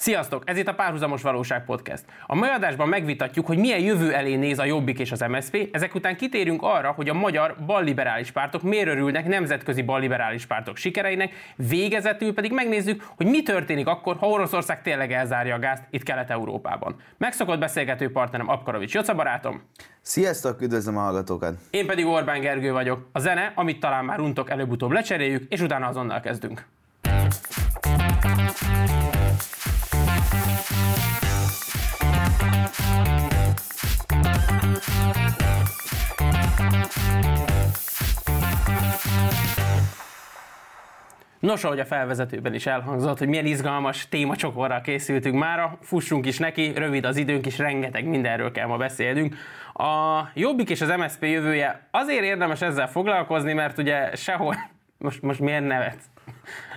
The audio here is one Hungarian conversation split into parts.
Sziasztok! Ez itt a Párhuzamos Valóság Podcast. A mai adásban megvitatjuk, hogy milyen jövő elé néz a Jobbik és az MSZP, ezek után kitérünk arra, hogy a magyar balliberális pártok miért örülnek nemzetközi balliberális pártok sikereinek, végezetül pedig megnézzük, hogy mi történik akkor, ha Oroszország tényleg elzárja a gázt itt Kelet-Európában. Megszokott beszélgető partnerem Apkarovics Joca barátom. Sziasztok, üdvözlöm a hallgatókat! Én pedig Orbán Gergő vagyok. A zene, amit talán már untok, előbb-utóbb lecseréljük, és utána azonnal kezdünk. Nos, ahogy a felvezetőben is elhangzott, hogy milyen izgalmas témacsokorral készültünk mára, fussunk is neki, rövid az időnk is, rengeteg mindenről kell ma beszélnünk. A Jobbik és az MSZP jövője azért érdemes ezzel foglalkozni, mert ugye sehol... Most, most miért nevet?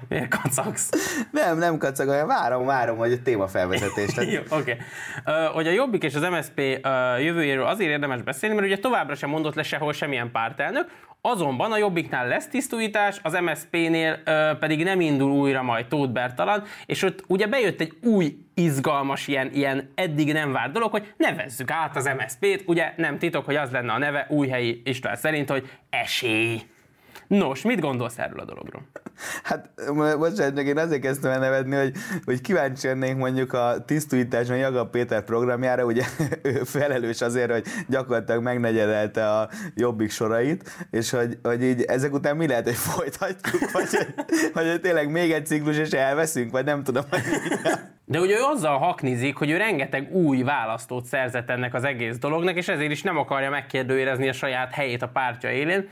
Miért kacagsz? Nem, nem kacagolja, várom, várom, hogy a téma felvezetést. Jó, oké. Okay. Uh, hogy a Jobbik és az MSZP uh, jövőjéről azért érdemes beszélni, mert ugye továbbra sem mondott le sehol semmilyen pártelnök, Azonban a Jobbiknál lesz tisztújítás, az MSZP-nél uh, pedig nem indul újra majd Tóth Bertalan, és ott ugye bejött egy új izgalmas, ilyen, ilyen eddig nem várt dolog, hogy nevezzük át az MSZP-t, ugye nem titok, hogy az lenne a neve újhelyi István szerint, hogy esély. Nos, mit gondolsz erről a dologról? Hát bocsánat, én azért kezdtem el nevedni, hogy, hogy kíváncsi lennék mondjuk a tisztújításon Jaga Péter programjára, ugye ő felelős azért, hogy gyakorlatilag megnegyedelte a jobbik sorait, és hogy, hogy így ezek után mi lehet, hogy folytatjuk, vagy hogy, hogy tényleg még egy ciklus és elveszünk, vagy nem tudom, hogy de ugye ő azzal haknizik, hogy ő rengeteg új választót szerzett ennek az egész dolognak, és ezért is nem akarja megkérdőjelezni a saját helyét a pártja élén,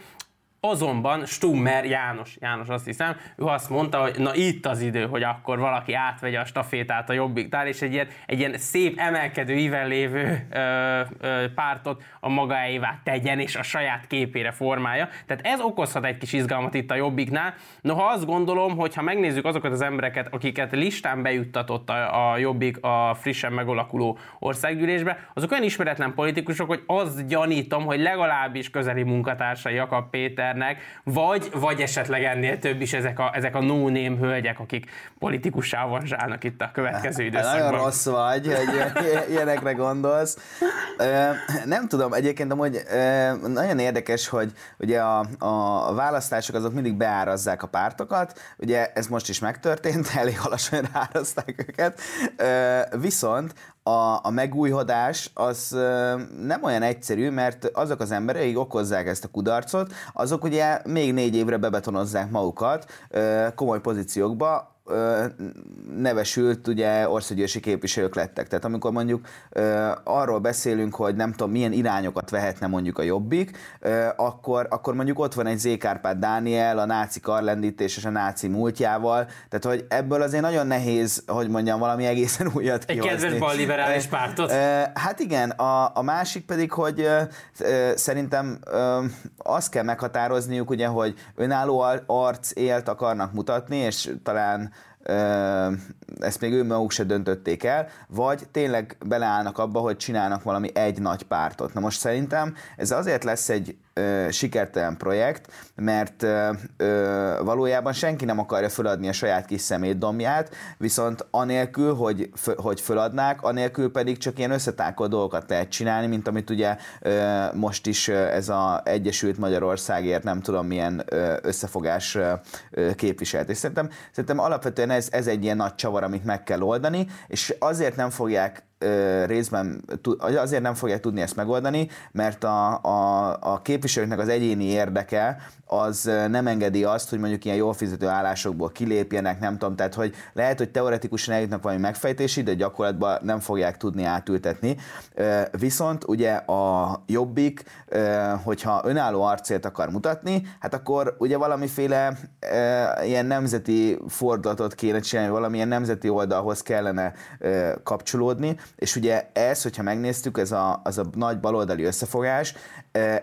Azonban Stummer János, János azt hiszem, ő azt mondta, hogy na itt az idő, hogy akkor valaki átvegye a stafétát a jobbiknál, és egy ilyen, egy ilyen szép emelkedő íven lévő ö, ö, pártot a magáévá tegyen, és a saját képére formálja. Tehát ez okozhat egy kis izgalmat itt a jobbiknál. Noha azt gondolom, hogy ha megnézzük azokat az embereket, akiket listán bejuttatott a, a jobbik a frissen megalakuló országgyűlésbe, azok olyan ismeretlen politikusok, hogy azt gyanítom, hogy legalábbis közeli munkatársai Jakab Péter, Péternek, vagy, vagy esetleg ennél több is ezek a, ezek a no-name hölgyek, akik politikussá avanzsálnak itt a következő időszakban. Nagyon rossz vagy, hogy ilyenekre gondolsz. Nem tudom, egyébként amúgy nagyon érdekes, hogy ugye a, a választások azok mindig beárazzák a pártokat, ugye ez most is megtörtént, elég alacsony rárazták őket, viszont a, a megújhodás az nem olyan egyszerű, mert azok az emberek, akik okozzák ezt a kudarcot, azok ugye még négy évre bebetonozzák magukat komoly pozíciókba, nevesült ugye országgyűlési képviselők lettek. Tehát amikor mondjuk arról beszélünk, hogy nem tudom milyen irányokat vehetne mondjuk a Jobbik, akkor, akkor mondjuk ott van egy Zékárpád Dániel a náci karlendítés és a náci múltjával, tehát hogy ebből azért nagyon nehéz, hogy mondjam, valami egészen újat kihozni. Egy kedves balliberális pártot? Hát igen, a, a másik pedig, hogy szerintem azt kell meghatározniuk, ugye, hogy önálló arc élt akarnak mutatni, és talán ezt még ő maguk se döntötték el, vagy tényleg beleállnak abba, hogy csinálnak valami egy nagy pártot. Na most szerintem ez azért lesz egy sikertelen projekt, mert valójában senki nem akarja föladni a saját kis szemétdomját, viszont anélkül, hogy, hogy föladnák, anélkül pedig csak ilyen összetákolt dolgokat lehet csinálni, mint amit ugye most is ez a Egyesült Magyarországért nem tudom milyen összefogás ö, képviselt. És szerintem, szerintem alapvetően ez, ez egy ilyen nagy csavar, amit meg kell oldani, és azért nem fogják részben azért nem fogják tudni ezt megoldani, mert a, a, a képviselőknek az egyéni érdeke az nem engedi azt, hogy mondjuk ilyen jól fizető állásokból kilépjenek, nem tudom, tehát hogy lehet, hogy teoretikusan eljutnak valami megfejtési, de gyakorlatban nem fogják tudni átültetni. Viszont ugye a jobbik, hogyha önálló arcélt akar mutatni, hát akkor ugye valamiféle ilyen nemzeti fordulatot kéne csinálni, valamilyen nemzeti oldalhoz kellene kapcsolódni, és ugye ez, hogyha megnéztük, ez a, az a nagy baloldali összefogás,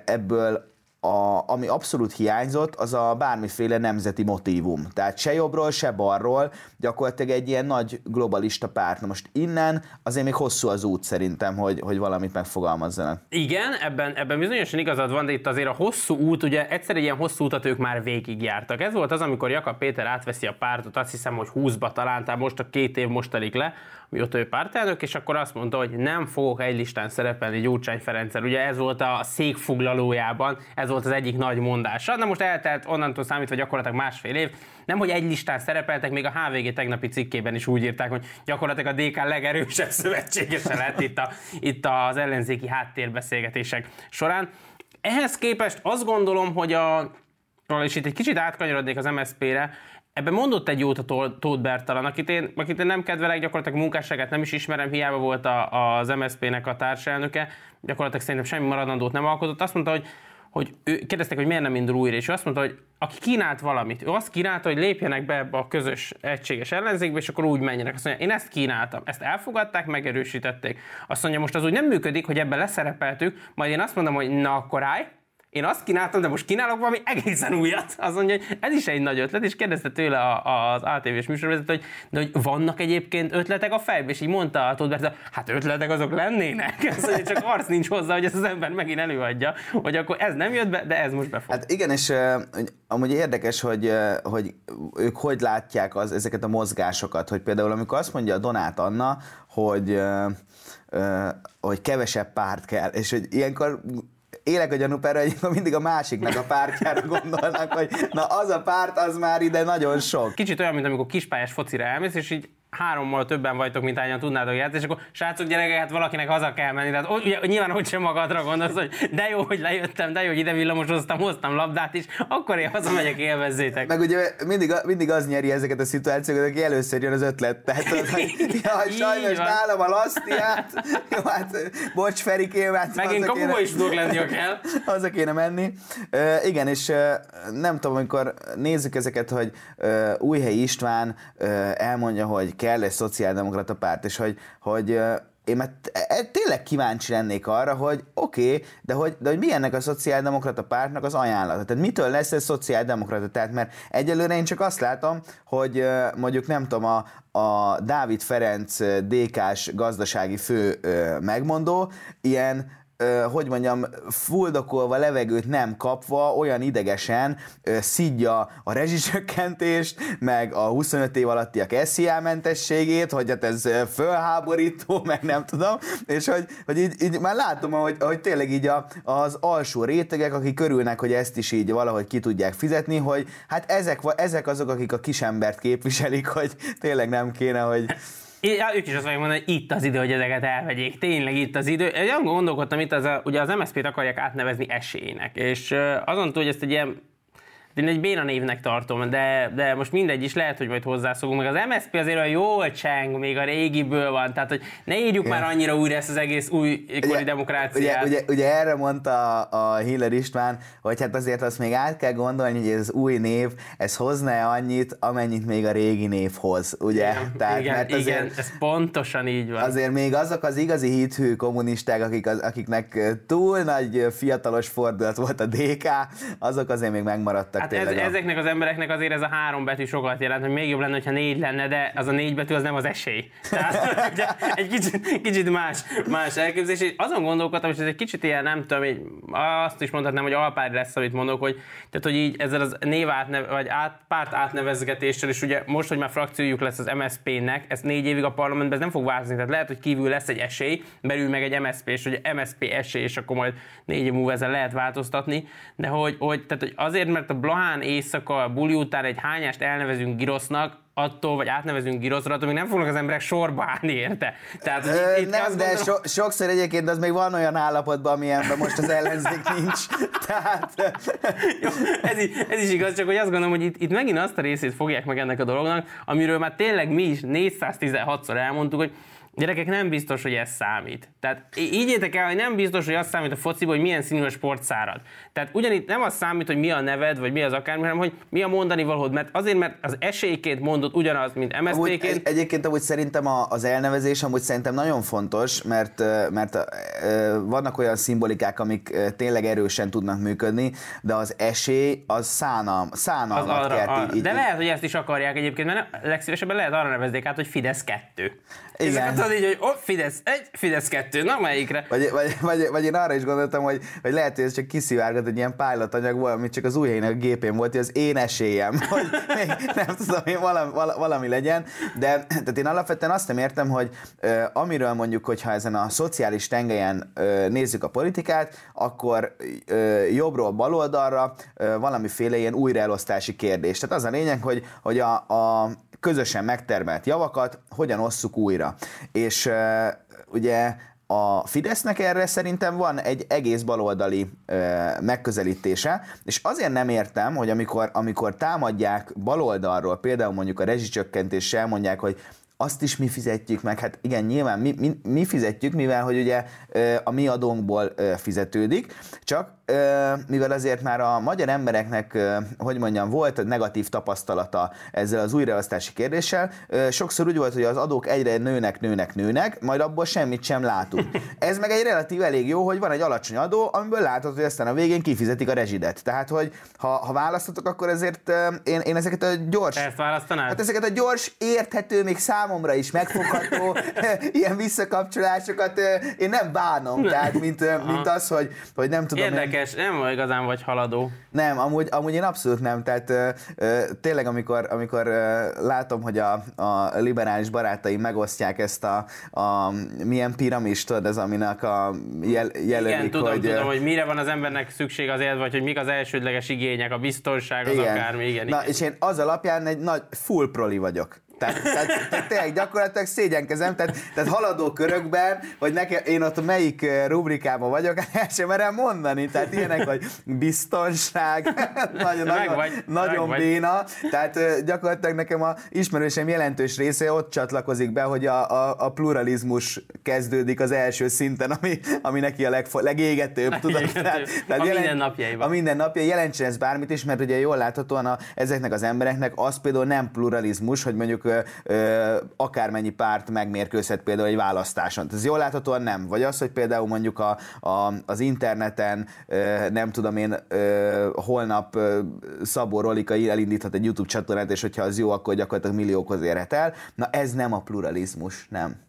ebből a, ami abszolút hiányzott, az a bármiféle nemzeti motívum. Tehát se jobbról, se balról, gyakorlatilag egy ilyen nagy globalista párt. Na most innen azért még hosszú az út szerintem, hogy, hogy valamit megfogalmazzanak. Igen, ebben, ebben bizonyosan igazad van, de itt azért a hosszú út, ugye egyszer egy ilyen hosszú utat ők már végigjártak. Ez volt az, amikor Jakab Péter átveszi a pártot, azt hiszem, hogy 20-ba talán, tehát most a két év most telik le, mióta ő pártelnök, és akkor azt mondta, hogy nem fogok egy listán szerepelni Gyurcsány Ferenccel. Ugye ez volt a székfoglalójában, ez volt az egyik nagy mondása. Na most eltelt onnantól számítva gyakorlatilag másfél év, nem, hogy egy listán szerepeltek, még a HVG tegnapi cikkében is úgy írták, hogy gyakorlatilag a DK legerősebb szövetségese lett itt, a, itt az ellenzéki háttérbeszélgetések során. Ehhez képest azt gondolom, hogy a, és itt egy kicsit átkanyarodnék az MSZP-re, Ebben mondott egy jót a Tóth Bertalan, akit én, akit én nem kedvelek, gyakorlatilag munkásságát nem is ismerem, hiába volt a, az MSZP-nek a társelnöke, gyakorlatilag szerintem semmi maradandót nem alkotott. Azt mondta, hogy hogy ő, kérdezték, hogy miért nem indul újra, és ő azt mondta, hogy aki kínált valamit, ő azt kínálta, hogy lépjenek be ebbe a közös egységes ellenzékbe, és akkor úgy menjenek. Azt mondja, én ezt kínáltam, ezt elfogadták, megerősítették. Azt mondja, most az úgy nem működik, hogy ebbe leszerepeltük, majd én azt mondom, hogy na akkor állj, én azt kínáltam, de most kínálok valami egészen újat. Azt mondja, hogy ez is egy nagy ötlet, és kérdezte tőle az ATV-s műsorvezető, hogy, de hogy vannak egyébként ötletek a fejben, és így mondta a Tóth hát ötletek azok lennének. Azt mondja, csak arc nincs hozzá, hogy ezt az ember megint előadja, hogy akkor ez nem jött be, de ez most befog. Hát igen, és amúgy érdekes, hogy, hogy ők hogy látják az, ezeket a mozgásokat, hogy például amikor azt mondja a Donát Anna, hogy hogy kevesebb párt kell, és hogy ilyenkor élek a gyanúperre, hogy mindig a másiknak a pártjára gondolnak, hogy na az a párt, az már ide nagyon sok. Kicsit olyan, mint amikor kispályás focira elmész, és így hárommal többen vagytok, mint ányan tudnátok játszani, és akkor srácok, gyerekek, hát valakinek haza kell menni. Tehát ugye, nyilván hogy sem magadra gondolsz, hogy de jó, hogy lejöttem, de jó, hogy ide villamosoztam, hoztam labdát is, akkor én hazamegyek, élvezzétek. Meg ugye mindig, mindig az nyeri ezeket a szituációkat, aki először jön az ötlet. Tehát, hogy ja, sajnos nálam a lasztiát, jó, hát bocs Ferikém, hát Megint kapuba is tudok lenni, kell. Haza kéne menni. Uh, igen, és uh, nem tudom, amikor nézzük ezeket, hogy uh, Újhely István uh, elmondja, hogy kell egy szociáldemokrata párt, és hogy, hogy én mert e, e, tényleg kíváncsi lennék arra, hogy oké, okay, de, hogy, de hogy mi ennek a szociáldemokrata pártnak az ajánlata? Tehát mitől lesz ez szociáldemokrata? Tehát mert egyelőre én csak azt látom, hogy mondjuk nem tudom, a, a Dávid Ferenc DK-s gazdasági fő megmondó ilyen hogy mondjam, fuldokolva, levegőt nem kapva, olyan idegesen szidja a rezsicsökkentést, meg a 25 év alattiak SZIA mentességét, hogy hát ez fölháborító, meg nem tudom, és hogy, hogy így, így már látom, hogy, hogy tényleg így a, az alsó rétegek, akik körülnek, hogy ezt is így valahogy ki tudják fizetni, hogy hát ezek, ezek azok, akik a kisembert képviselik, hogy tényleg nem kéne, hogy Ja, ők is azt fogják mondani, hogy itt az idő, hogy ezeket elvegyék. Tényleg itt az idő. Én gondolkodtam, itt az a, ugye az MSZP-t akarják átnevezni esélynek, és azon túl, hogy ezt egy ilyen én egy béna névnek tartom, de, de most mindegy is, lehet, hogy majd hozzászokunk. Meg az MSZP azért olyan jól cseng, még a régiből van, tehát hogy ne írjuk yeah. már annyira újra ezt az egész új kori demokráciát. Ugye, ugye, ugye, erre mondta a, a Hiller István, hogy hát azért azt még át kell gondolni, hogy ez új név, ez hozna annyit, amennyit még a régi név hoz, ugye? Igen, Tehát, igen, mert azért, igen, ez pontosan így van. Azért még azok az igazi hithű kommunisták, akik, az, akiknek túl nagy fiatalos fordulat volt a DK, azok azért még megmaradtak Hát ez, ezeknek az embereknek azért ez a három betű sokat jelent, hogy még jobb lenne, ha négy lenne, de az a négy betű az nem az esély. Tehát egy kicsit, kicsit más, más elképzelés. És azon gondolkodtam, és ez egy kicsit ilyen, nem tudom, így, azt is mondhatnám, hogy alpári lesz, amit mondok, hogy, tehát, hogy így ezzel az név átnev, vagy át, párt átnevezgetéssel, és ugye most, hogy már frakciójuk lesz az MSZP-nek, ez négy évig a parlamentben ez nem fog változni, tehát lehet, hogy kívül lesz egy esély, belül meg egy MSZP, és hogy MSZP esély, és akkor majd négy év múlva ezzel lehet változtatni, de hogy, hogy, tehát, hogy azért, mert a Blahán éjszaka, buli után egy hányást elnevezünk Girosznak, attól, vagy átnevezünk Giroszra, attól még nem fognak az emberek sorba állni érte. Tehát, Ö, itt nem, de gondolom... so, sokszor egyébként az még van olyan állapotban, amilyenben most az ellenzék nincs. Tehát... Jó, ez, is, ez is igaz, csak hogy azt gondolom, hogy itt, itt megint azt a részét fogják meg ennek a dolognak, amiről már tényleg mi is 416-szor elmondtuk, hogy Gyerekek, nem biztos, hogy ez számít. Tehát így el, hogy nem biztos, hogy az számít a fociban, hogy milyen színű a sportszárad. Tehát ugyanitt nem az számít, hogy mi a neved, vagy mi az akármi, hanem hogy mi a mondani valód. Mert azért, mert az esélyként mondod ugyanaz, mint MSZP-ként. Egy, egyébként amúgy szerintem a, az elnevezés amúgy szerintem nagyon fontos, mert, mert vannak olyan szimbolikák, amik tényleg erősen tudnak működni, de az esély az szánalm, szánalmat az arra, kert, arra. Így, de lehet, hogy ezt is akarják egyébként, mert legszívesebben lehet arra nevezni át, hogy Fidesz 2. Igen. Ezeket így, hogy oh, Fidesz egy, Fidesz kettő, na melyikre? Vagy, vagy, vagy, vagy én arra is gondoltam, hogy, hogy lehet, hogy ez csak kiszivárgott egy ilyen pilot volt, amit csak az helyének a gépén volt, hogy az én esélyem, hogy nem tudom, hogy valami, valami legyen, de tehát én alapvetően azt nem értem, hogy uh, amiről mondjuk, hogyha ezen a szociális tengelyen uh, nézzük a politikát, akkor uh, jobbról baloldalra uh, valamiféle ilyen újraelosztási kérdés. Tehát az a lényeg, hogy, hogy a, a közösen megtermelt javakat hogyan osszuk újra. És uh, ugye a Fidesznek erre szerintem van egy egész baloldali ö, megközelítése, és azért nem értem, hogy amikor, amikor támadják baloldalról, például mondjuk a rezsicsökkentéssel mondják, hogy azt is mi fizetjük meg, hát igen, nyilván mi, mi, mi fizetjük, mivel hogy ugye a mi adónkból fizetődik, csak mivel azért már a magyar embereknek, hogy mondjam, volt negatív tapasztalata ezzel az újraosztási kérdéssel, sokszor úgy volt, hogy az adók egyre nőnek, nőnek, nőnek, majd abból semmit sem látunk. Ez meg egy relatív elég jó, hogy van egy alacsony adó, amiből látod, hogy aztán a végén kifizetik a rezsidet. Tehát, hogy ha, ha választotok, akkor ezért én, én ezeket a gyors... Ezt választanád? Hát ezeket a gyors, érthető, még számomra is megfogható ilyen visszakapcsolásokat én nem bánom, tehát mint, mint az, hogy, hogy nem tudom... Érdekes érdekes, nem igazán vagy haladó. Nem, amúgy, amúgy én abszolút nem, tehát tényleg amikor, amikor látom, hogy a, a liberális barátaim megosztják ezt a, a milyen piramist, tudod, ez aminek a jel, jelölik, Igen, tudom, hogy... tudom, hogy mire van az embernek szükség azért, vagy hogy mik az elsődleges igények, a biztonság, az igen. akármi, igen. Na, igen. és én az alapján egy nagy full proli vagyok. Tehát, tehát, tehát tényleg gyakorlatilag szégyenkezem, tehát, tehát haladó körökben, hogy nekem, én ott melyik rubrikában vagyok, el sem merem mondani, tehát ilyenek, hogy biztonság, nagyon, nagyon, vagy, nagyon béna, tehát gyakorlatilag nekem a ismerősem jelentős része ott csatlakozik be, hogy a, a, a pluralizmus kezdődik az első szinten, ami, ami neki a legfo- legégetőbb, tudod? Tehát, tehát a jelent, minden napjaiban. A minden napja jelentsen ez bármit is, mert ugye jól láthatóan a, ezeknek az embereknek az például nem pluralizmus, hogy mondjuk akármennyi párt megmérkőzhet például egy választáson. Ez jól láthatóan nem. Vagy az, hogy például mondjuk a, a, az interneten, nem tudom én, holnap Szabó Rolika elindíthat egy YouTube csatornát, és hogyha az jó, akkor gyakorlatilag milliókhoz érhet el. Na ez nem a pluralizmus, nem.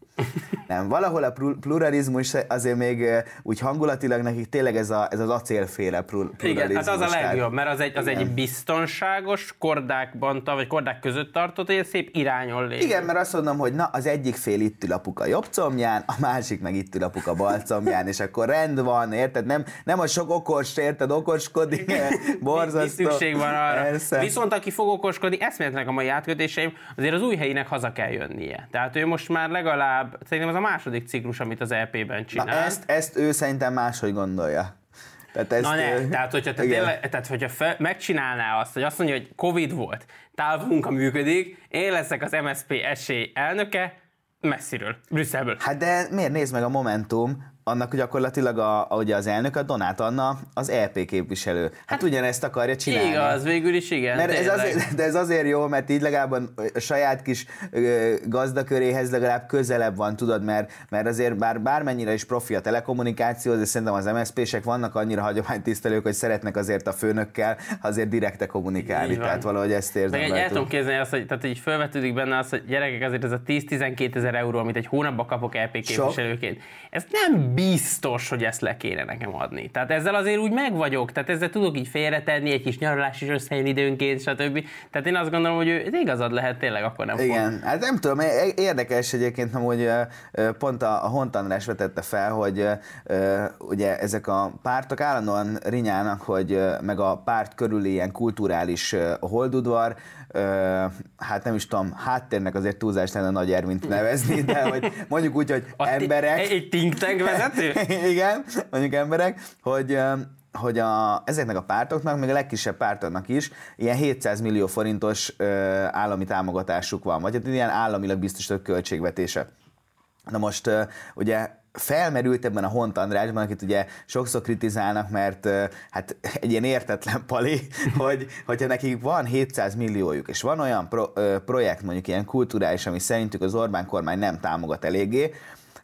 Nem, valahol a pluralizmus azért még úgy hangulatilag nekik tényleg ez, a, ez az acélféle pluralizmus. Igen, hát az a legjobb, mert az egy, az egy biztonságos kordákban, vagy kordák között tartott, egy szép irányon lép. Igen, mert azt mondom, hogy na, az egyik fél itt ül apuka jobb combján, a másik meg itt ül apuka bal combján, és akkor rend van, érted? Nem, nem a sok okos, érted, okoskodik, borzasztó. Mi szükség van arra. Persze. Viszont aki fog okoskodni, eszméletlenek a mai átkötéseim, azért az új helyének haza kell jönnie. Tehát ő most már legalább legalább, szerintem ez a második ciklus, amit az EP-ben csinál. Na ezt, ezt ő szerintem máshogy gondolja. Tehát ezt, Na ne, tehát hogyha, te tényleg, tehát, hogyha fel, megcsinálná azt, hogy azt mondja, hogy Covid volt, távmunka működik, én leszek az MSP esély elnöke, messziről, Brüsszelből. Hát de miért nézd meg a Momentum, annak gyakorlatilag a, ugye az elnök, a Donát Anna, az EP képviselő. Hát, hát ugyanezt akarja csinálni. Igaz, végül is igen. Mert ez azért, de ez azért jó, mert így legalább a saját kis gazdaköréhez legalább közelebb van, tudod, mert, mert azért bár bármennyire is profi a telekommunikáció, de szerintem az MSZP-sek vannak annyira hagyománytisztelők, hogy szeretnek azért a főnökkel azért direkte kommunikálni. Tehát valahogy ezt érzem. Meg el tudom képzelni azt, hogy tehát így felvetődik benne az, hogy gyerekek azért ez a 10-12 ezer euró, amit egy hónapban kapok EP képviselőként. Sok. Ez nem biztos, hogy ezt le kéne nekem adni. Tehát ezzel azért úgy meg vagyok, tehát ezzel tudok így félretenni, egy kis nyaralás is összejön időnként, stb. Tehát én azt gondolom, hogy ő igazad lehet tényleg, akkor nem Igen, fog. hát nem tudom, érdekes egyébként, hogy pont a, a Hont András vetette fel, hogy ugye ezek a pártok állandóan rinyálnak, hogy meg a párt körüli ilyen kulturális holdudvar, hát nem is tudom, háttérnek azért túlzás lenne Nagy Ervint nevezni, de hogy mondjuk úgy, hogy a emberek. Egy think tank vezető? Igen, mondjuk emberek, hogy hogy a, ezeknek a pártoknak, még a legkisebb pártoknak is ilyen 700 millió forintos ö, állami támogatásuk van, vagy hát ilyen államilag biztosított költségvetése. Na most ugye felmerült ebben a Hont Andrásban, akit ugye sokszor kritizálnak, mert hát egy ilyen értetlen pali, hogy, hogyha nekik van 700 milliójuk, és van olyan pro, projekt, mondjuk ilyen kulturális, ami szerintük az Orbán kormány nem támogat eléggé,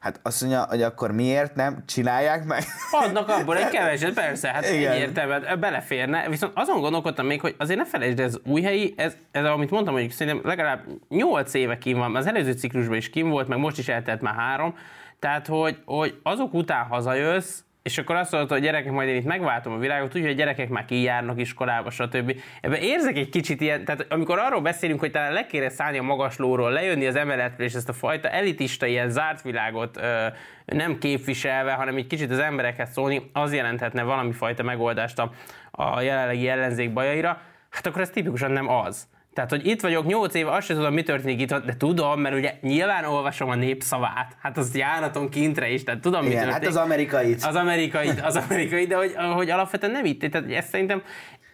Hát azt mondja, hogy akkor miért nem csinálják meg? Adnak abból egy keveset, persze, hát Igen. egyértelműen beleférne. Viszont azon gondolkodtam még, hogy azért ne felejtsd, ez új helyi, ez, ez amit mondtam, hogy szerintem legalább 8 éve kim van, az előző ciklusban is kim volt, meg most is eltelt már három, tehát hogy, hogy azok után hazajössz, és akkor azt mondta, hogy gyerekek, majd én itt megváltom a világot, úgyhogy a gyerekek már kijárnak iskolába, stb. Ebben érzek egy kicsit ilyen, tehát amikor arról beszélünk, hogy talán le kéne szállni a magaslóról, lejönni az emeletről, és ezt a fajta elitista, ilyen zárt világot ö, nem képviselve, hanem egy kicsit az emberekhez szólni, az jelenthetne valami fajta megoldást a, a jelenlegi ellenzék bajaira, hát akkor ez tipikusan nem az. Tehát, hogy itt vagyok 8 éve, azt sem tudom, mi történik itt, de tudom, mert ugye nyilván olvasom a népszavát. Hát az járatom kintre is, tehát tudom, Igen, mi történik. hát az amerikait. Az amerikait, az amerikait, de hogy, hogy alapvetően nem itt. Tehát ezt szerintem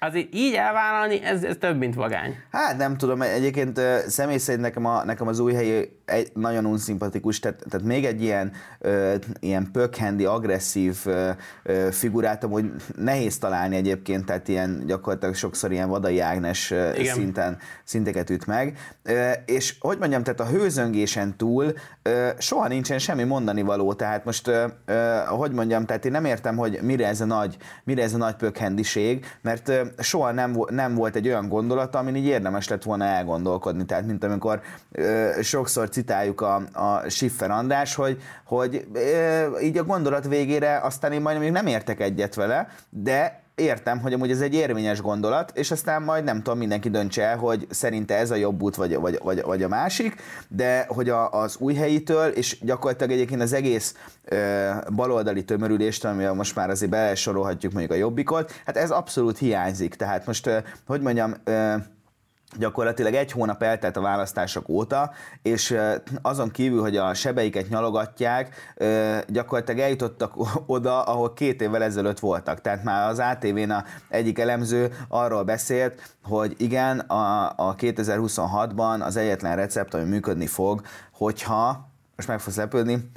azért így elvállalni, ez, ez több, mint vagány. Hát nem tudom, egyébként személy szerint nekem, a, nekem az új helyi egy, nagyon unszimpatikus, tehát, tehát még egy ilyen, ö, ilyen pökhendi, agresszív ö, ö, figurát amúgy nehéz találni egyébként, tehát ilyen gyakorlatilag sokszor ilyen vadai Ágnes Igen. szinten, szinteket üt meg. Ö, és hogy mondjam, tehát a hőzöngésen túl ö, soha nincsen semmi mondani való, tehát most ö, ö, hogy mondjam, tehát én nem értem, hogy mire ez a nagy, mire ez a nagy pökhendiség, mert ö, soha nem, nem volt egy olyan gondolata, amin így érdemes lett volna elgondolkodni, tehát mint amikor ö, sokszor citáljuk a, a Schiffer András, hogy, hogy e, így a gondolat végére aztán én majd még nem értek egyet vele, de értem, hogy amúgy ez egy érvényes gondolat, és aztán majd nem tudom, mindenki döntse el, hogy szerinte ez a jobb út, vagy, vagy, vagy, vagy a másik, de hogy a, az új helyitől, és gyakorlatilag egyébként az egész e, baloldali tömörülést, amivel most már azért belesorolhatjuk mondjuk a jobbikot, hát ez abszolút hiányzik. Tehát most, e, hogy mondjam, e, gyakorlatilag egy hónap eltelt a választások óta, és azon kívül, hogy a sebeiket nyalogatják, gyakorlatilag eljutottak oda, ahol két évvel ezelőtt voltak. Tehát már az ATV-n a egyik elemző arról beszélt, hogy igen, a, a 2026-ban az egyetlen recept, ami működni fog, hogyha, most meg fogsz lepődni,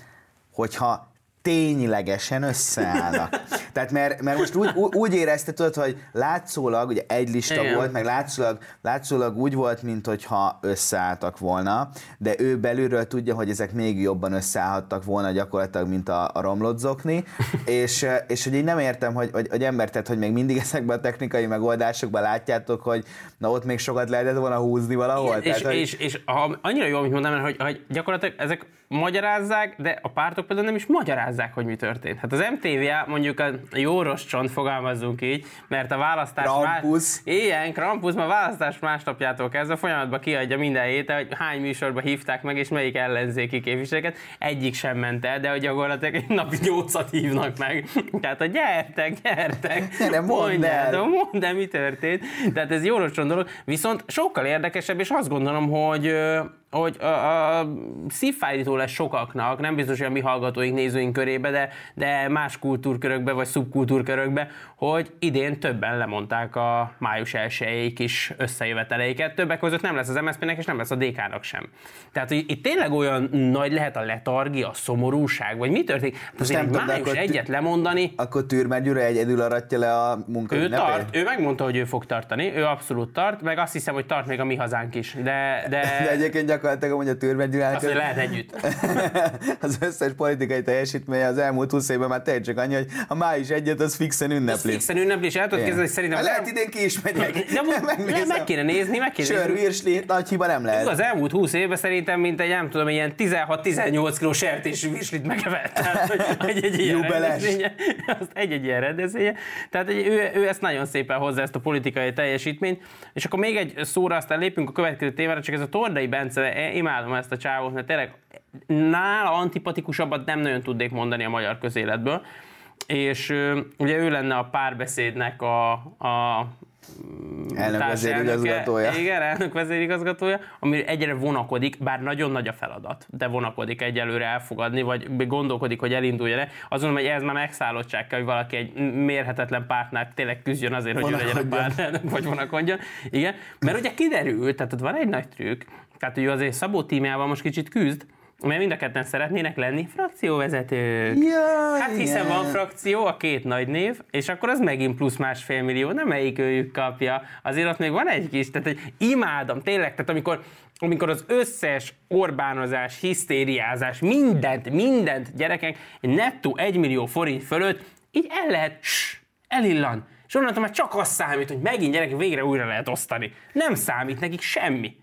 hogyha ténylegesen összeállnak. Tehát mert, mert most úgy, úgy érezted, hogy látszólag, ugye egy lista Igen. volt, meg látszólag, látszólag úgy volt, mint hogyha összeálltak volna, de ő belülről tudja, hogy ezek még jobban összeállhattak volna gyakorlatilag, mint a, a romlott zokni, és, és hogy én nem értem, hogy, hogy, hogy ember, tehát, hogy még mindig ezekben a technikai megoldásokban látjátok, hogy na ott még sokat lehetett volna húzni valahol. Igen, tehát, és, hogy... és, és ha annyira jó, amit mondtam, hogy, hogy gyakorlatilag ezek magyarázzák, de a pártok például nem is magyarázzák, hogy mi történt. Hát az MTV mondjuk a jó rossz csont, fogalmazzunk így, mert a választás... Krampus. Más... Igen, Krampus, ma a választás másnapjától kezdve folyamatban kiadja minden héten, hogy hány műsorba hívták meg, és melyik ellenzéki képviselőket. Egyik sem ment el, de hogy gyakorlatilag egy napi nyolcat hívnak meg. Tehát, hogy gyertek, gyertek, ne, mondd el. mondd el, mi történt. Tehát ez jó rossz dolog. Viszont sokkal érdekesebb, és azt gondolom, hogy hogy a, a szívfájító lesz sokaknak, nem biztos, hogy a mi hallgatóink, nézőink körébe, de, de más kultúrkörökbe vagy szubkultúrkörökbe, hogy idén többen lemondták a május 1 kis összejöveteleiket. Többek között nem lesz az MSZP-nek és nem lesz a DK-nak sem. Tehát, hogy itt tényleg olyan nagy lehet a letargia, a szomorúság, vagy mi történik? Hát azért nem május akkor egyet lemondani. Akkor Türmer Gyure egyedül aratja le a munka Ő tart, ő megmondta, hogy ő fog tartani, ő abszolút tart, meg azt hiszem, hogy tart még a mi hazánk is. De, de... de egyébként gyakorlatilag hogy a Türmer Azt lehet együtt. az összes politikai teljesítménye az elmúlt 20 évben már tényleg csak annyi, hogy a május egyet az fixen ünnepli. fixen ünnepli, és el tudod hogy szerintem... Lehet idén ki is megyek. De, meg, meg kéne nézni, meg kéne Sör, virsli, nagy hiba nem lehet. Az elmúlt 20 évben szerintem, mint egy, nem tudom, ilyen 16-18 kiló sertés virslit megevett. egy, egy ilyen rendezvénye, azt egy-egy ilyen rendezvénye. Tehát egy, ő, ő, ezt nagyon szépen hozza ezt a politikai teljesítményt. És akkor még egy szóra, aztán lépünk a következő témára, csak ez a Tordai Bence, imádom ezt a csávót, mert tényleg nála antipatikusabbat nem nagyon tudnék mondani a magyar közéletből. És ugye ő lenne a párbeszédnek a, a elnök vezérigazgatója. Igen, elnök vezérigazgatója, ami egyre vonakodik, bár nagyon nagy a feladat, de vonakodik egyelőre elfogadni, vagy gondolkodik, hogy elinduljon le. Azon, hogy ez már megszállottság kell, hogy valaki egy mérhetetlen pártnál tényleg küzdjön azért, hogy ő legyen a pártnál, vagy vonakodjon. Igen, mert ugye kiderült, tehát ott van egy nagy trükk, tehát hogy azért Szabó tímjával most kicsit küzd, mert mind a ketten szeretnének lenni frakcióvezetők. Jaj, Hát hiszen igen. van frakció, a két nagy név, és akkor az megint plusz másfél millió, nem melyik őjük kapja. Azért ott még van egy kis, tehát hogy imádom, tényleg, tehát amikor, amikor az összes Orbánozás, hisztériázás, mindent, mindent gyerekek, egy nettó 1 millió forint fölött, így el lehet, ss, elillan. És onnantól már csak az számít, hogy megint gyerekek végre újra lehet osztani. Nem számít nekik semmi.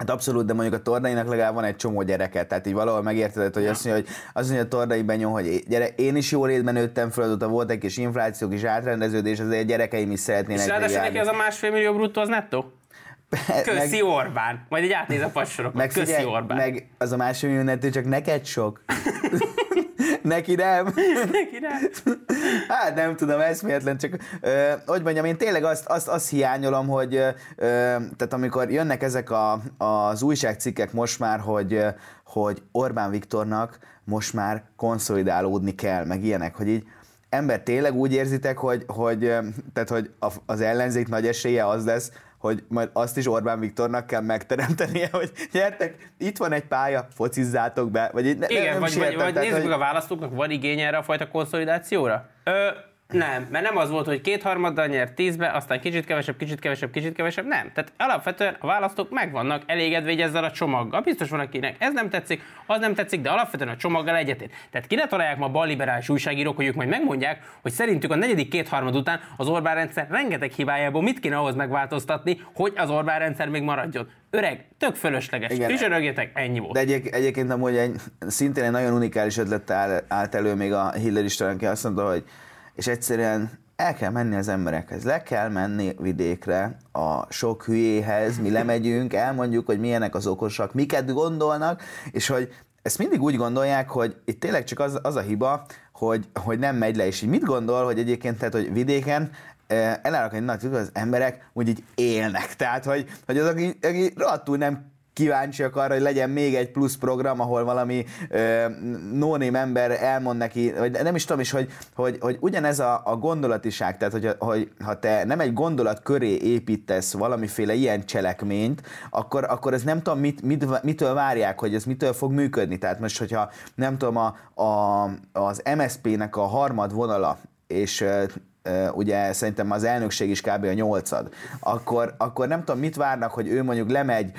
Hát abszolút, de mondjuk a tornainak legalább van egy csomó gyereke, tehát így valahol megérted, hogy azt mondja, hogy azt mondja a tornai Benyó, hogy gyere, én is jó létben nőttem föl, ott volt egy kis infláció, kis átrendeződés, azért a gyerekeim is És szeretnének ráadásul neki az a másfél millió bruttó az nettó? Köszi Orbán. Majd egy átnéz a passorokon. meg, Köszi figyelj, Orbán. meg az a másfél millió nettó csak neked sok. Neki nem. Neki nem. Hát nem tudom, eszméletlen, csak ö, hogy mondjam, én tényleg azt, azt, azt hiányolom, hogy ö, tehát amikor jönnek ezek a, az újságcikkek most már, hogy, hogy Orbán Viktornak most már konszolidálódni kell, meg ilyenek, hogy így ember tényleg úgy érzitek, hogy, hogy, tehát, hogy az ellenzék nagy esélye az lesz, hogy majd azt is Orbán Viktornak kell megteremtenie, hogy gyertek, itt van egy pálya, focizzátok be, vagy ne, Igen, nem vagy, vagy, vagy nézzük meg a választóknak, van igény erre a fajta konszolidációra? Ö, nem, mert nem az volt, hogy kétharmaddal nyert tízbe, aztán kicsit kevesebb, kicsit kevesebb, kicsit kevesebb, nem. Tehát alapvetően a választók meg vannak elégedve így ezzel a csomaggal. Biztos van, akinek ez nem tetszik, az nem tetszik, de alapvetően a csomaggal egyetért. Tehát ki ne találják ma balliberális újságírók, hogy ők majd megmondják, hogy szerintük a negyedik kétharmad után az Orbán rendszer rengeteg hibájából mit kéne ahhoz megváltoztatni, hogy az Orbán rendszer még maradjon. Öreg, tök fölösleges. Igen. Ennyi volt. De egyéb, egyébként amúgy egy, szintén egy nagyon unikális ötlet áll, állt elő még a Hillary Stern, aki azt mondta, hogy és egyszerűen el kell menni az emberekhez, le kell menni vidékre a sok hülyéhez, mi lemegyünk, elmondjuk, hogy milyenek az okosak, miket gondolnak, és hogy ezt mindig úgy gondolják, hogy itt tényleg csak az, az a hiba, hogy, hogy nem megy le, és így mit gondol, hogy egyébként, tehát, hogy vidéken eh, elállok egy nagy az emberek úgy így élnek. Tehát, hogy, hogy az, aki, aki rohadtul nem kíváncsiak arra, hogy legyen még egy plusz program, ahol valami ö, ember elmond neki, vagy nem is tudom is, hogy, hogy, hogy ugyanez a, a gondolatiság, tehát hogy, hogy ha te nem egy gondolat köré építesz valamiféle ilyen cselekményt, akkor, akkor ez nem tudom, mit, mit, mitől várják, hogy ez mitől fog működni. Tehát most, hogyha nem tudom, a, a, az MSZP-nek a harmad vonala, és ugye szerintem az elnökség is kb. a nyolcad, akkor, akkor nem tudom, mit várnak, hogy ő mondjuk lemegy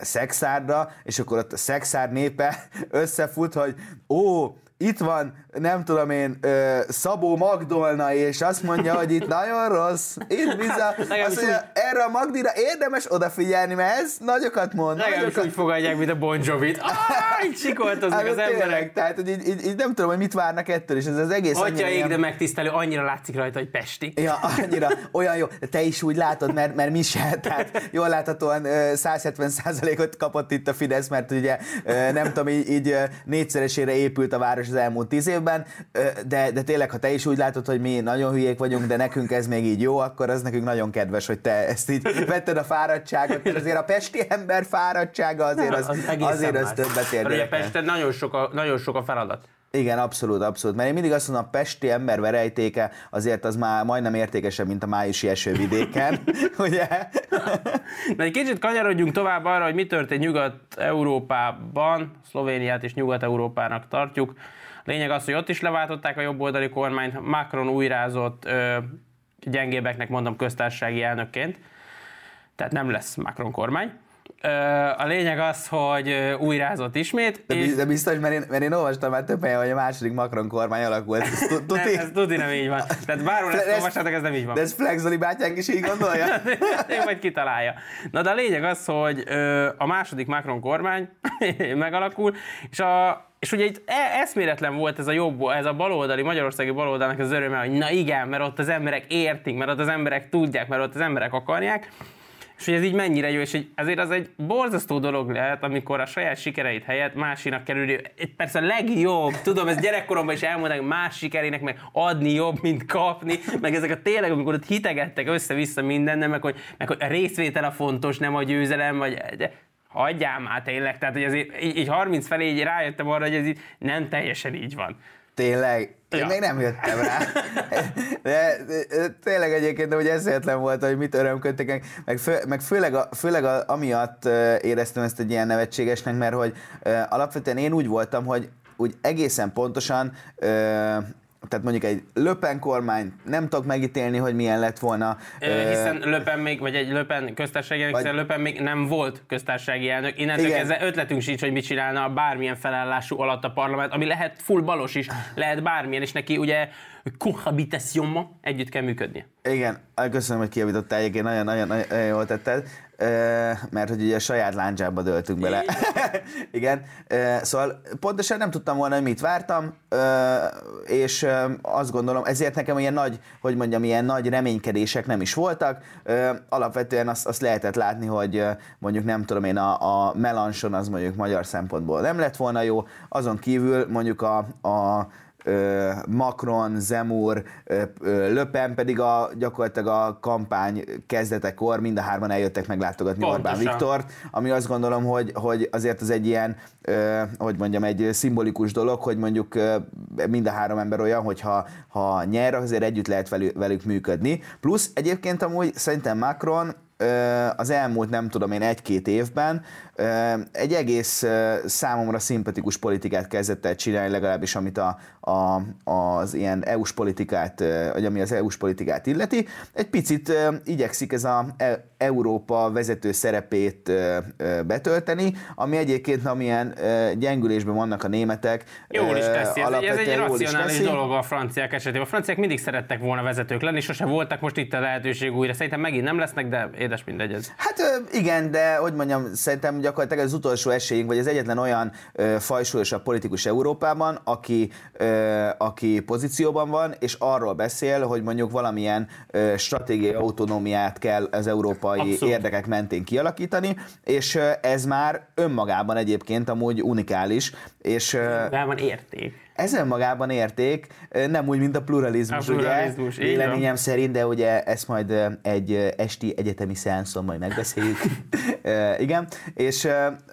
Szexárdra, és akkor ott a Szexárd népe összefut, hogy ó, itt van, nem tudom én, ö, Szabó Magdolna, és azt mondja, hogy itt nagyon rossz, itt bizony, Legalábbis azt mondja, erre a Magdira érdemes odafigyelni, mert ez nagyokat mond. Legalábbis nagyokat úgy fogadják, mint a Bon Jovi-t. Ah, így sikoltoznak Hát, az tényleg, emberek. Tehát, hogy így, így, így, nem tudom, hogy mit várnak ettől, és ez az egész Atya ég, de megtisztelő, annyira látszik rajta, hogy Pesti. Ja, annyira, olyan jó. Te is úgy látod, mert, mert mi se. Tehát jól láthatóan ö, 170%-ot kapott itt a Fidesz, mert ugye nem tudom, így, így négyszeresére épült a város az elmúlt tíz évben, Ö, de, de tényleg, ha te is úgy látod, hogy mi nagyon hülyék vagyunk, de nekünk ez még így jó, akkor az nekünk nagyon kedves, hogy te ezt így vetted a fáradtságot, mert azért a pesti ember fáradtsága azért az, egészen azért az többet ér. Ugye. Pesten nagyon sok a, nagyon sok a feladat. Igen, abszolút, abszolút. Mert én mindig azt mondom, a pesti ember verejtéke azért az már majdnem értékesebb, mint a májusi eső vidéken, ugye? Na egy kicsit kanyarodjunk tovább arra, hogy mi történt Nyugat-Európában, Szlovéniát is Nyugat-Európának tartjuk. Lényeg az, hogy ott is leváltották a jobboldali kormányt, Macron újrázott ö, gyengébbeknek mondom köztársasági elnökként, tehát nem lesz Macron kormány. A lényeg az, hogy újrázott ismét, De, és de biztos, mert én, mert én olvastam már több helyen, hogy a második Macron kormány alakult. Ez tu- nem, tuti? ez tuti nem így van. Tehát bárhol ezt Ez- olvassátok, ez nem így van. De ez Flex Zoli bátyánk is így gondolja? Ő majd kitalálja. Na de a lényeg az, hogy a második Macron kormány megalakul, és a és ugye itt e- eszméletlen volt ez a jobb, ez a baloldali, magyarországi baloldalnak az öröme, hogy na igen, mert ott az emberek értik, mert ott az emberek tudják, mert ott az emberek akarják, és hogy ez így mennyire jó, és hogy azért az egy borzasztó dolog lehet, amikor a saját sikereit helyett másinak kerül, persze a legjobb, tudom, ez gyerekkoromban is elmondták, más sikerének meg adni jobb, mint kapni, meg ezek a tényleg, amikor ott hitegettek össze-vissza minden, meg hogy, meg hogy a részvétel a fontos, nem a győzelem, vagy hagyjál már tényleg, tehát hogy azért így, így 30 felé így rájöttem arra, hogy ez így nem teljesen így van. Tényleg? Én ja. még nem jöttem rá. De, de, de tényleg egyébként, hogy eszéletlen volt, hogy mit örömködtek, meg, fő, meg főleg, a, főleg a, amiatt éreztem ezt egy ilyen nevetségesnek, mert hogy alapvetően én úgy voltam, hogy úgy egészen pontosan tehát mondjuk egy Löpen kormány, nem tudok megítélni, hogy milyen lett volna. Ö, hiszen Löpen még, vagy egy Löpen köztársasági elnök, vagy... Löpen még nem volt köztársasági elnök. Innentől kezdve ötletünk sincs, hogy mit csinálna bármilyen felállású alatt a parlament, ami lehet full balos is, lehet bármilyen, és neki ugye cohabitationban együtt kell működni. Igen, köszönöm, hogy kijavítottál, egyébként nagyon-nagyon jól tetted mert hogy ugye a saját láncsába döltünk bele. Igen, szóval pontosan nem tudtam volna, hogy mit vártam, és azt gondolom, ezért nekem ilyen nagy, hogy mondjam, ilyen nagy reménykedések nem is voltak. Alapvetően azt, azt lehetett látni, hogy mondjuk nem tudom én, a, a Melanson az mondjuk magyar szempontból nem lett volna jó, azon kívül mondjuk a, a Macron, Zemur, Löpen pedig a, gyakorlatilag a kampány kezdetekor mind a hárman eljöttek meglátogatni Pontosan. Orbán Viktort, ami azt gondolom, hogy, hogy azért az egy ilyen, hogy mondjam, egy szimbolikus dolog, hogy mondjuk mind a három ember olyan, hogy ha, ha nyer, azért együtt lehet velük, velük működni. Plusz egyébként amúgy szerintem Macron az elmúlt nem tudom én egy-két évben egy egész számomra szimpatikus politikát kezdett el csinálni, legalábbis amit a, a, az ilyen EU-s politikát, vagy ami az EU-s politikát illeti. Egy picit igyekszik ez a e, Európa vezető szerepét betölteni, ami egyébként amilyen gyengülésben vannak a németek. Jól is teszi, ez, ez egy racionális dolog a franciák esetében. A franciák mindig szerettek volna vezetők lenni, sose voltak, most itt a lehetőség újra. Szerintem megint nem lesznek, de édes mindegy ez. Hát igen, de hogy mondjam, szerintem gyakorlatilag az utolsó esélyünk, vagy az egyetlen olyan fajsúlyosabb politikus Európában, aki, aki pozícióban van, és arról beszél, hogy mondjuk valamilyen stratégiai autonómiát kell az európai Abszolút. érdekek mentén kialakítani, és ez már önmagában egyébként amúgy unikális. És, ö, van érték ez önmagában érték, nem úgy, mint a pluralizmus, a pluralizmus ugye? Véleményem szerint, de ugye ezt majd egy esti egyetemi szeánszon majd megbeszéljük. Igen, és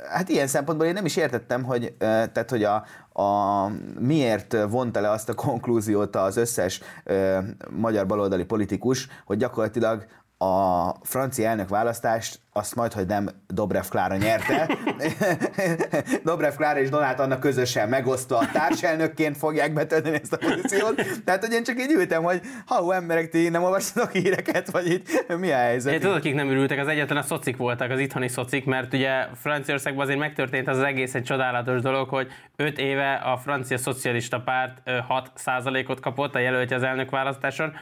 hát ilyen szempontból én nem is értettem, hogy, tehát, hogy a, a, miért vonta le azt a konklúziót az összes ö, magyar baloldali politikus, hogy gyakorlatilag a francia elnök választást azt majd, hogy nem Dobrev Klára nyerte. Dobrev Klára és Donát annak közösen megosztva a társelnökként fogják betölteni ezt a pozíciót. Tehát, hogy én csak így ültem, hogy ha emberek, ti nem olvastatok híreket, vagy itt mi a helyzet? Én tudod, akik nem ürültek, az egyetlen a szocik voltak, az itthoni szocik, mert ugye Franciaországban azért megtörtént az, az egész egy csodálatos dolog, hogy 5 éve a francia szocialista párt 6%-ot kapott a jelöltje az elnökválasztáson,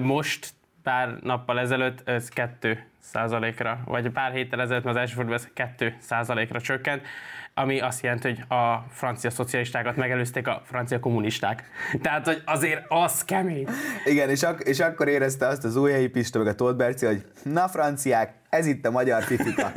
most pár nappal ezelőtt ez 2 százalékra, vagy pár héttel ezelőtt az első fordulóban ez 2 százalékra csökkent, ami azt jelenti, hogy a francia szocialistákat megelőzték a francia kommunisták. Tehát, hogy azért az kemény. Igen, és, ak- és akkor érezte azt az új helyi Pista, meg a Tóth Berci, hogy na franciák, ez itt a magyar fifika.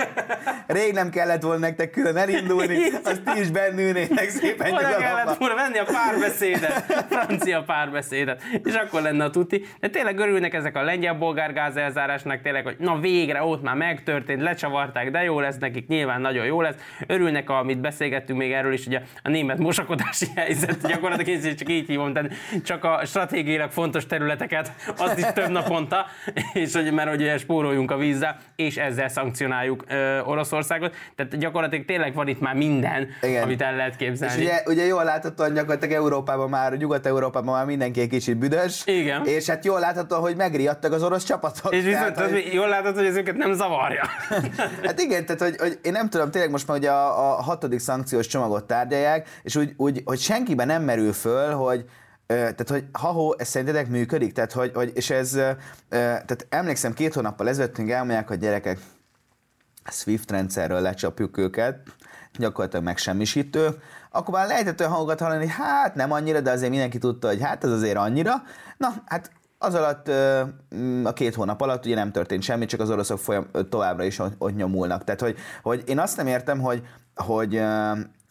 Rég nem kellett volna nektek külön elindulni, azt ti is bennülnének szépen Oda kellett volna venni a párbeszédet, francia párbeszédet, és akkor lenne a tuti. De tényleg örülnek ezek a lengyel-bolgár gázelzárásnak, tényleg, hogy na végre ott már megtörtént, lecsavarták, de jó lesz nekik, nyilván nagyon jó lesz. Örülnek, amit beszélgettünk még erről is, ugye a német mosakodási helyzet, gyakorlatilag én csak így hívom, tehát csak a stratégiailag fontos területeket, azt is több naponta, és hogy, mert hogy spóroljunk a vízzel, és ezzel szankcionáljuk Oroszországot. Tehát gyakorlatilag tényleg van itt már minden, Igen. amit el lehet képzelni. És ugye, ugye jól látható, hogy gyakorlatilag Európában már, Nyugat-Európában már mindenki egy kicsit büdös. Igen. És hát jól látható, hogy megriadtak az orosz csapatok. És viszont tehát, hogy... jól látható, hogy ezeket nem zavarja. hát igen, tehát hogy, hogy én nem tudom, tényleg most már ugye a, a hatodik szankciós csomagot tárgyalják, és úgy, úgy hogy senkiben nem merül föl, hogy tehát, hogy ha-ho, ez szerintetek működik? Tehát, hogy, hogy és ez, tehát emlékszem, két hónappal ezelőttünk elmondják, hogy gyerekek, Swift rendszerről lecsapjuk őket, gyakorlatilag megsemmisítő, akkor már lehetett olyan hangokat hallani, hogy hát nem annyira, de azért mindenki tudta, hogy hát ez azért annyira. Na, hát az alatt, a két hónap alatt ugye nem történt semmi, csak az oroszok folyam, továbbra is ott nyomulnak. Tehát, hogy, hogy én azt nem értem, hogy, hogy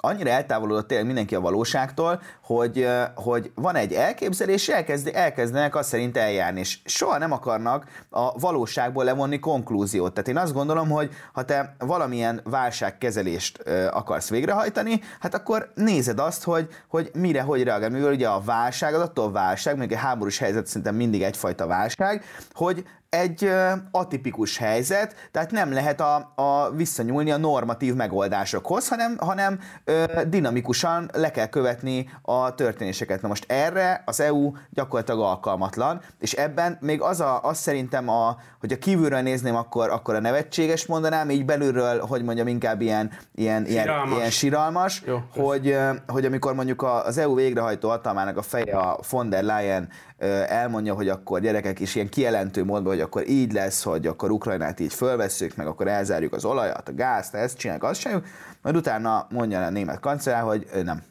annyira eltávolodott tényleg mindenki a valóságtól, hogy, hogy van egy elképzelés, és elkezd, elkezdenek azt szerint eljárni, és soha nem akarnak a valóságból levonni konklúziót. Tehát én azt gondolom, hogy ha te valamilyen válságkezelést akarsz végrehajtani, hát akkor nézed azt, hogy, hogy mire, hogy reagál. Mivel ugye a válság, az attól válság, még egy háborús helyzet szerintem mindig egyfajta válság, hogy egy atipikus helyzet, tehát nem lehet a, a visszanyúlni a normatív megoldásokhoz, hanem, hanem ö, dinamikusan le kell követni a történéseket. Na most erre az EU gyakorlatilag alkalmatlan, és ebben még az, a, az szerintem, a, hogy a kívülről nézném, akkor, akkor a nevetséges mondanám, így belülről, hogy mondjam, inkább ilyen, ilyen, siralmas, ilyen, ilyen siralmas Jó, hogy, hogy amikor mondjuk az EU végrehajtó hatalmának a feje a von der Leyen elmondja, hogy akkor gyerekek is ilyen kijelentő módban, hogy akkor így lesz, hogy akkor Ukrajnát így fölveszünk, meg akkor elzárjuk az olajat, a gázt, ezt csináljuk, azt csináljuk, majd utána mondja a német kancellár, hogy nem.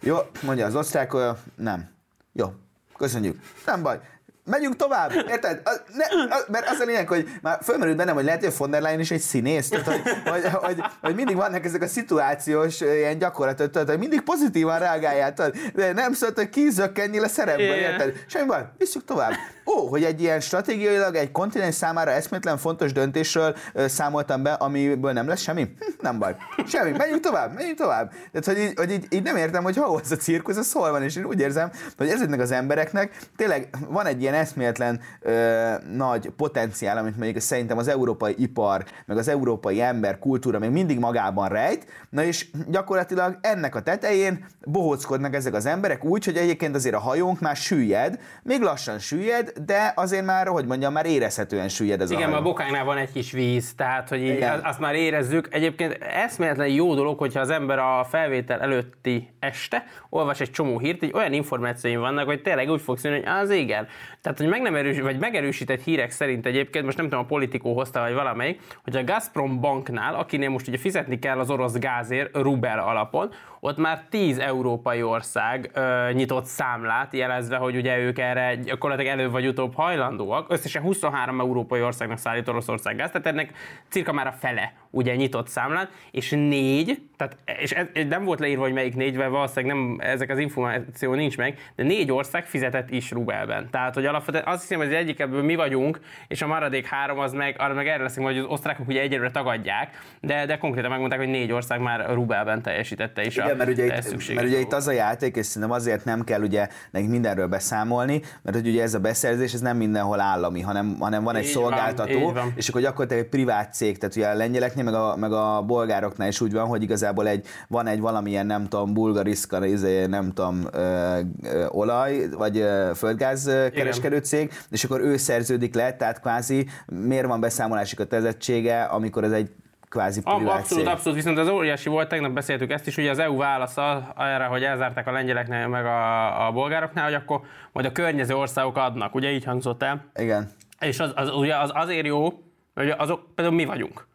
Jó, mondja az osztrák, nem. Jó, köszönjük. Nem baj, megyünk tovább, érted? A, ne, a, mert az a lényeg, hogy már fölmerült bennem, hogy lehet, hogy a von der Leyen is egy színész, tehát, hogy, hogy, hogy, hogy, mindig vannak ezek a szituációs ilyen gyakorlatok, tehát, hogy mindig pozitívan reagáljál, de nem szólt, hogy kizökkenjél a szerepből, érted? Semmi baj, visszük tovább. Ó, hogy egy ilyen stratégiailag egy kontinens számára eszmétlen fontos döntésről ö, számoltam be, amiből nem lesz semmi? Hm, nem baj. Semmi. Menjünk tovább, menjünk tovább. Tehát, hogy így, hogy így, így nem értem, hogy hol az a cirkusz, az hol van, és én úgy érzem, hogy ezeknek az embereknek tényleg van egy ilyen eszméletlen ö, nagy potenciál, amit mondjuk szerintem az európai ipar, meg az európai ember kultúra még mindig magában rejt, na és gyakorlatilag ennek a tetején bohóckodnak ezek az emberek úgy, hogy egyébként azért a hajónk már süllyed, még lassan süllyed, de azért már, hogy mondjam, már érezhetően süllyed ez Igen, a hajó. a bokánknál van egy kis víz, tehát hogy így azt már érezzük. Egyébként eszméletlen jó dolog, hogyha az ember a felvétel előtti este olvas egy csomó hírt, így olyan információim vannak, hogy tényleg úgy fogsz jönni, hogy az igen. Tehát, hogy meg nem erős, vagy megerősített hírek szerint egyébként, most nem tudom, a politikó hozta, vagy valamelyik, hogy a Gazprom banknál, akinél most ugye fizetni kell az orosz gázért rubel alapon, ott már 10 európai ország ö, nyitott számlát, jelezve, hogy ugye ők erre gyakorlatilag elő vagy utóbb hajlandóak. Összesen 23 európai országnak szállít Oroszország gáz, tehát ennek cirka már a fele ugye nyitott számlát, és négy, tehát, és ez, nem volt leírva, hogy melyik négy, mert valószínűleg nem, ezek az információ nincs meg, de négy ország fizetett is rubelben. Tehát, hogy alapvetően azt hiszem, hogy az egyik ebből mi vagyunk, és a maradék három az meg, arra meg erre leszünk, hogy az osztrákok ugye egyelőre tagadják, de, de konkrétan megmondták, hogy négy ország már rubelben teljesítette is Igen, a mert ugye, itt, mert ugye itt az a játék, és szerintem azért nem kell ugye nekik mindenről beszámolni, mert hogy ugye ez a beszerzés, ez nem mindenhol állami, hanem, hanem van egy így szolgáltató, van, van. és akkor gyakorlatilag egy privát cég, tehát ugye a lengyeleknél, meg a, meg a bolgároknál is úgy van, hogy igazából egy, van egy valamilyen, nem tudom, bulgariszka, izé, nem tudom, ö, ö, olaj, vagy ö, földgáz kereskedő cég, és akkor ő szerződik le, tehát kvázi miért van beszámolási kötelezettsége, amikor ez egy kvázi privát Abszolút, cég. abszolút, viszont az óriási volt, tegnap beszéltük ezt is, ugye az EU válasza erre, hogy elzárták a lengyeleknél, meg a, a bolgároknál, hogy akkor majd a környező országok adnak, ugye így hangzott el. Igen. És az, az, ugye az azért jó, hogy azok például mi vagyunk.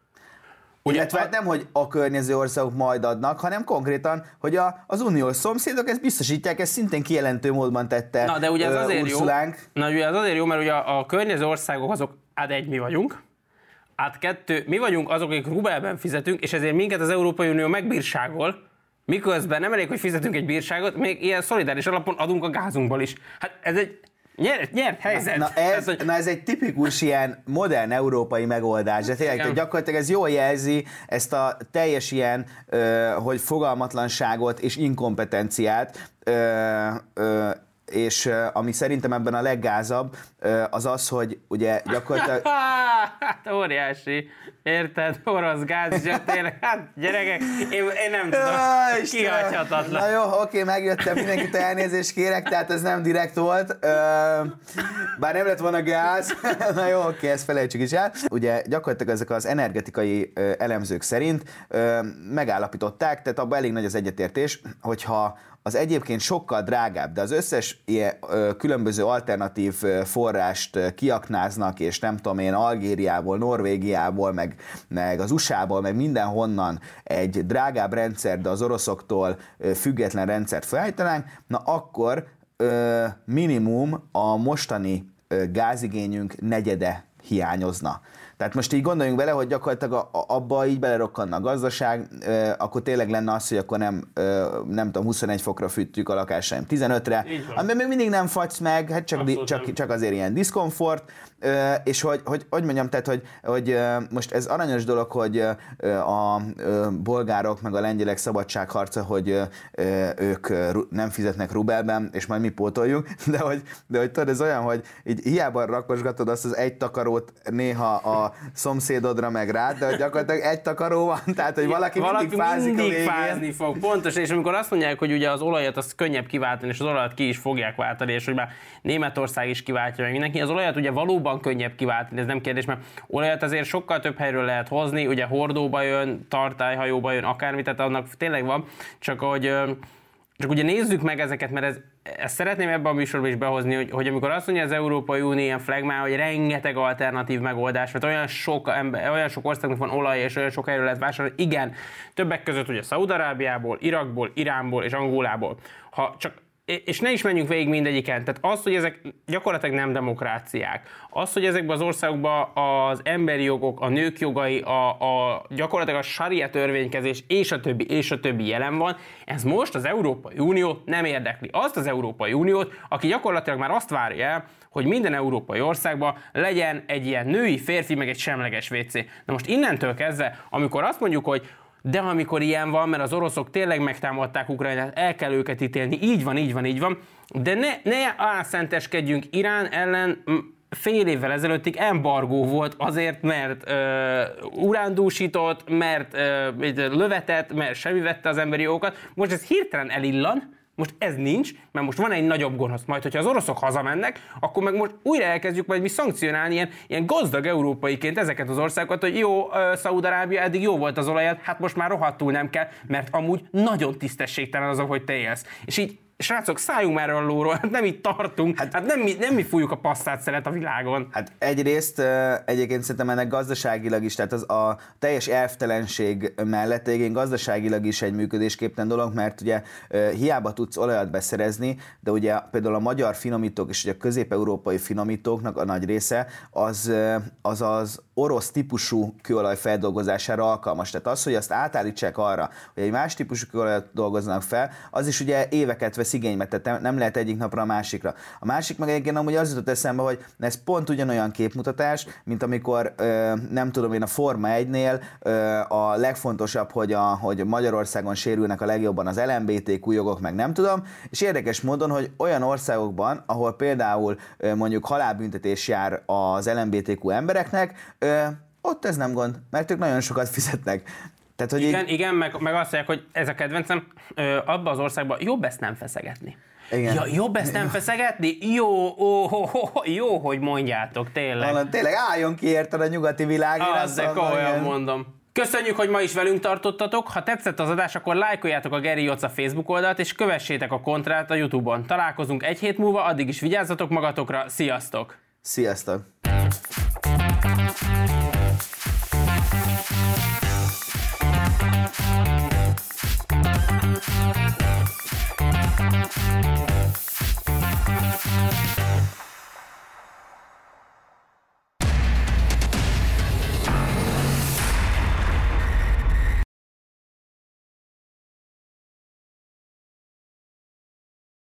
Ugye, Illetve hát nem, hogy a környező országok majd adnak, hanem konkrétan, hogy a, az uniós szomszédok ezt biztosítják, ezt szintén kijelentő módban tette Na, de ugye ez azért Ursulánk. jó. Na, ugye ez azért jó, mert ugye a, a környező országok azok, hát egy mi vagyunk, át kettő, mi vagyunk azok, akik rubelben fizetünk, és ezért minket az Európai Unió megbírságol, miközben nem elég, hogy fizetünk egy bírságot, még ilyen szolidáris alapon adunk a gázunkból is. Hát ez egy Nyert, nyert helyzet. Na, ez, ez, hogy... na ez egy tipikus ilyen modern európai megoldás, de tényleg Igen. gyakorlatilag ez jól jelzi ezt a teljes ilyen, ö, hogy fogalmatlanságot és inkompetenciát, ö, ö, és ami szerintem ebben a leggázabb, az az, hogy ugye gyakorlatilag... hát óriási, érted? Orosz gáz, tényleg, hát gyerekek, én, én nem tudom, kihagyhatatlan. Na jó, oké, megjöttem, mindenkit elnézést kérek, tehát ez nem direkt volt. Bár nem lett volna gáz, na jó, oké, ezt felejtsük is el. Ugye gyakorlatilag ezek az energetikai elemzők szerint megállapították, tehát abban elég nagy az egyetértés, hogyha az egyébként sokkal drágább, de az összes ilyen különböző alternatív forrást kiaknáznak, és nem tudom én, Algériából, Norvégiából, meg, meg az USA-ból, meg mindenhonnan egy drágább rendszer, de az oroszoktól független rendszert felállítanánk, na akkor minimum a mostani gázigényünk negyede hiányozna. Tehát most így gondoljunk bele, hogy gyakorlatilag a, a, abba így belerokkanna a gazdaság, ö, akkor tényleg lenne az, hogy akkor nem, ö, nem tudom, 21 fokra fűtjük a lakásaim 15-re, ami még mindig nem fagysz meg, hát csak, csak, csak azért ilyen diszkomfort, és hogy, hogy, hogy mondjam, tehát, hogy, hogy most ez aranyos dolog, hogy a bolgárok meg a lengyelek szabadságharca, hogy ők nem fizetnek rubelben, és majd mi pótoljuk, de hogy, de hogy tudod, ez olyan, hogy így hiába rakosgatod azt az egy takarót néha a szomszédodra meg rád, de hogy gyakorlatilag egy takaró van, tehát hogy valaki, valaki mindig fázik mindig a végén. fázni fog, pontos, és amikor azt mondják, hogy ugye az olajat az könnyebb kiváltani, és az olajat ki is fogják váltani, és hogy már Németország is kiváltja meg mindenki, az olajat ugye valóban könnyebb kiváltani, ez nem kérdés, mert olajat azért sokkal több helyről lehet hozni, ugye hordóba jön, tartályhajóba jön, akármi, tehát annak tényleg van, csak hogy csak ugye nézzük meg ezeket, mert ez, ezt szeretném ebben a műsorban is behozni, hogy, hogy amikor azt mondja az Európai Unió ilyen flagmán, hogy rengeteg alternatív megoldás, mert olyan sok, ember, olyan sok országnak van olaj, és olyan sok helyről lehet vásárolni, igen, többek között ugye Szaudarábiából, Irakból, Iránból és Angolából. Ha csak és ne is menjünk végig mindegyiken. Tehát az, hogy ezek gyakorlatilag nem demokráciák, az, hogy ezekben az országokban az emberi jogok, a nők jogai, a, a gyakorlatilag a saria törvénykezés és a többi, és a többi jelen van, ez most az Európai Unió nem érdekli. Azt az Európai Uniót, aki gyakorlatilag már azt várja el, hogy minden európai országban legyen egy ilyen női, férfi, meg egy semleges WC. Na most innentől kezdve, amikor azt mondjuk, hogy de amikor ilyen van, mert az oroszok tényleg megtámadták Ukrajnát, el kell őket ítélni, így van, így van, így van, de ne, ne álszenteskedjünk Irán ellen, fél évvel ezelőttig embargó volt azért, mert ö, urándúsított, mert ö, lövetett, mert semmi vette az emberi jogokat. Most ez hirtelen elillan, most ez nincs, mert most van egy nagyobb gonosz. Majd, hogyha az oroszok hazamennek, akkor meg most újra elkezdjük majd mi szankcionálni ilyen, ilyen gazdag európaiként ezeket az országokat, hogy jó, Szaúd-Arábia eddig jó volt az olajat, hát most már rohadtul nem kell, mert amúgy nagyon tisztességtelen az, hogy te élsz. És így srácok, szálljunk már a lóról, hát nem itt tartunk, hát, hát nem, mi, nem mi fújjuk a passzát szeret a világon. Hát egyrészt egyébként szerintem ennek gazdaságilag is, tehát az a teljes elvtelenség mellett egyébként gazdaságilag is egy működésképtelen dolog, mert ugye hiába tudsz olajat beszerezni, de ugye például a magyar finomítók és ugye a közép-európai finomítóknak a nagy része az az, az orosz típusú kőolaj feldolgozására alkalmas. Tehát az, hogy azt átállítsák arra, hogy egy más típusú kőolajat dolgoznak fel, az is ugye éveket vesz igénybe, tehát nem lehet egyik napra a másikra. A másik meg egyébként amúgy az jutott eszembe, hogy ez pont ugyanolyan képmutatás, mint amikor nem tudom én a Forma 1-nél a legfontosabb, hogy, a, hogy Magyarországon sérülnek a legjobban az LMBTQ jogok, meg nem tudom, és érdekes módon, hogy olyan országokban, ahol például mondjuk halálbüntetés jár az LMBTQ embereknek, ott ez nem gond, mert ők nagyon sokat fizetnek. Tehát, hogy igen, így... igen meg, meg azt mondják, hogy ez a kedvencem, ö, abban az országban jobb ezt nem feszegetni. Igen. Ja, jobb ezt nem feszegetni? Jó, ó, ó, ó, jó, hogy mondjátok, tényleg. Valami, tényleg álljon ki érted a nyugati világ. Az, de komolyan mondom. Köszönjük, hogy ma is velünk tartottatok. Ha tetszett az adás, akkor lájkoljátok a Geri Joca Facebook oldalt, és kövessétek a kontrát a Youtube-on. Találkozunk egy hét múlva, addig is vigyázzatok magatokra. Sziasztok! Sziasztok!